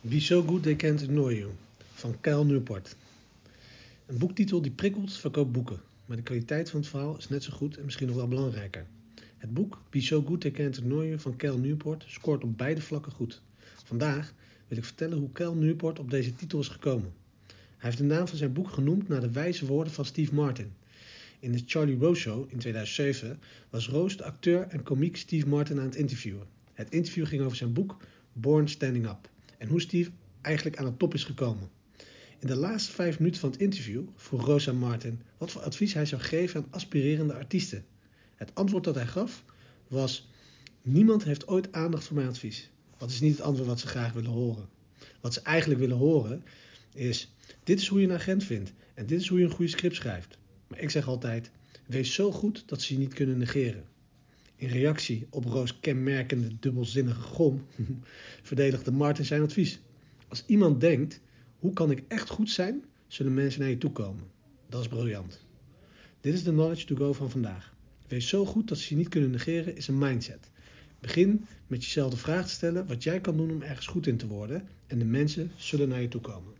Be So Good They Can't Ignore You van Cal Newport. Een boektitel die prikkelt, verkoopt boeken. Maar de kwaliteit van het verhaal is net zo goed en misschien nog wel belangrijker. Het boek Be So Good They Can't Ignore You van Cal Newport scoort op beide vlakken goed. Vandaag wil ik vertellen hoe Cal Newport op deze titel is gekomen. Hij heeft de naam van zijn boek genoemd naar de wijze woorden van Steve Martin. In de Charlie Rose Show in 2007 was Rose de acteur en komiek Steve Martin aan het interviewen. Het interview ging over zijn boek Born Standing Up en hoe Steve eigenlijk aan de top is gekomen. In de laatste vijf minuten van het interview vroeg Rosa Martin wat voor advies hij zou geven aan aspirerende artiesten. Het antwoord dat hij gaf was: Niemand heeft ooit aandacht voor mijn advies. Dat is niet het antwoord wat ze graag willen horen. Wat ze eigenlijk willen horen is: Dit is hoe je een agent vindt en dit is hoe je een goede script schrijft. Maar ik zeg altijd: Wees zo goed dat ze je niet kunnen negeren. In reactie op Roos kenmerkende dubbelzinnige gom verdedigde Martin zijn advies. Als iemand denkt, hoe kan ik echt goed zijn, zullen mensen naar je toe komen. Dat is briljant. Dit is de knowledge to go van vandaag. Wees zo goed dat ze je niet kunnen negeren is een mindset. Begin met jezelf de vraag te stellen wat jij kan doen om ergens goed in te worden en de mensen zullen naar je toe komen.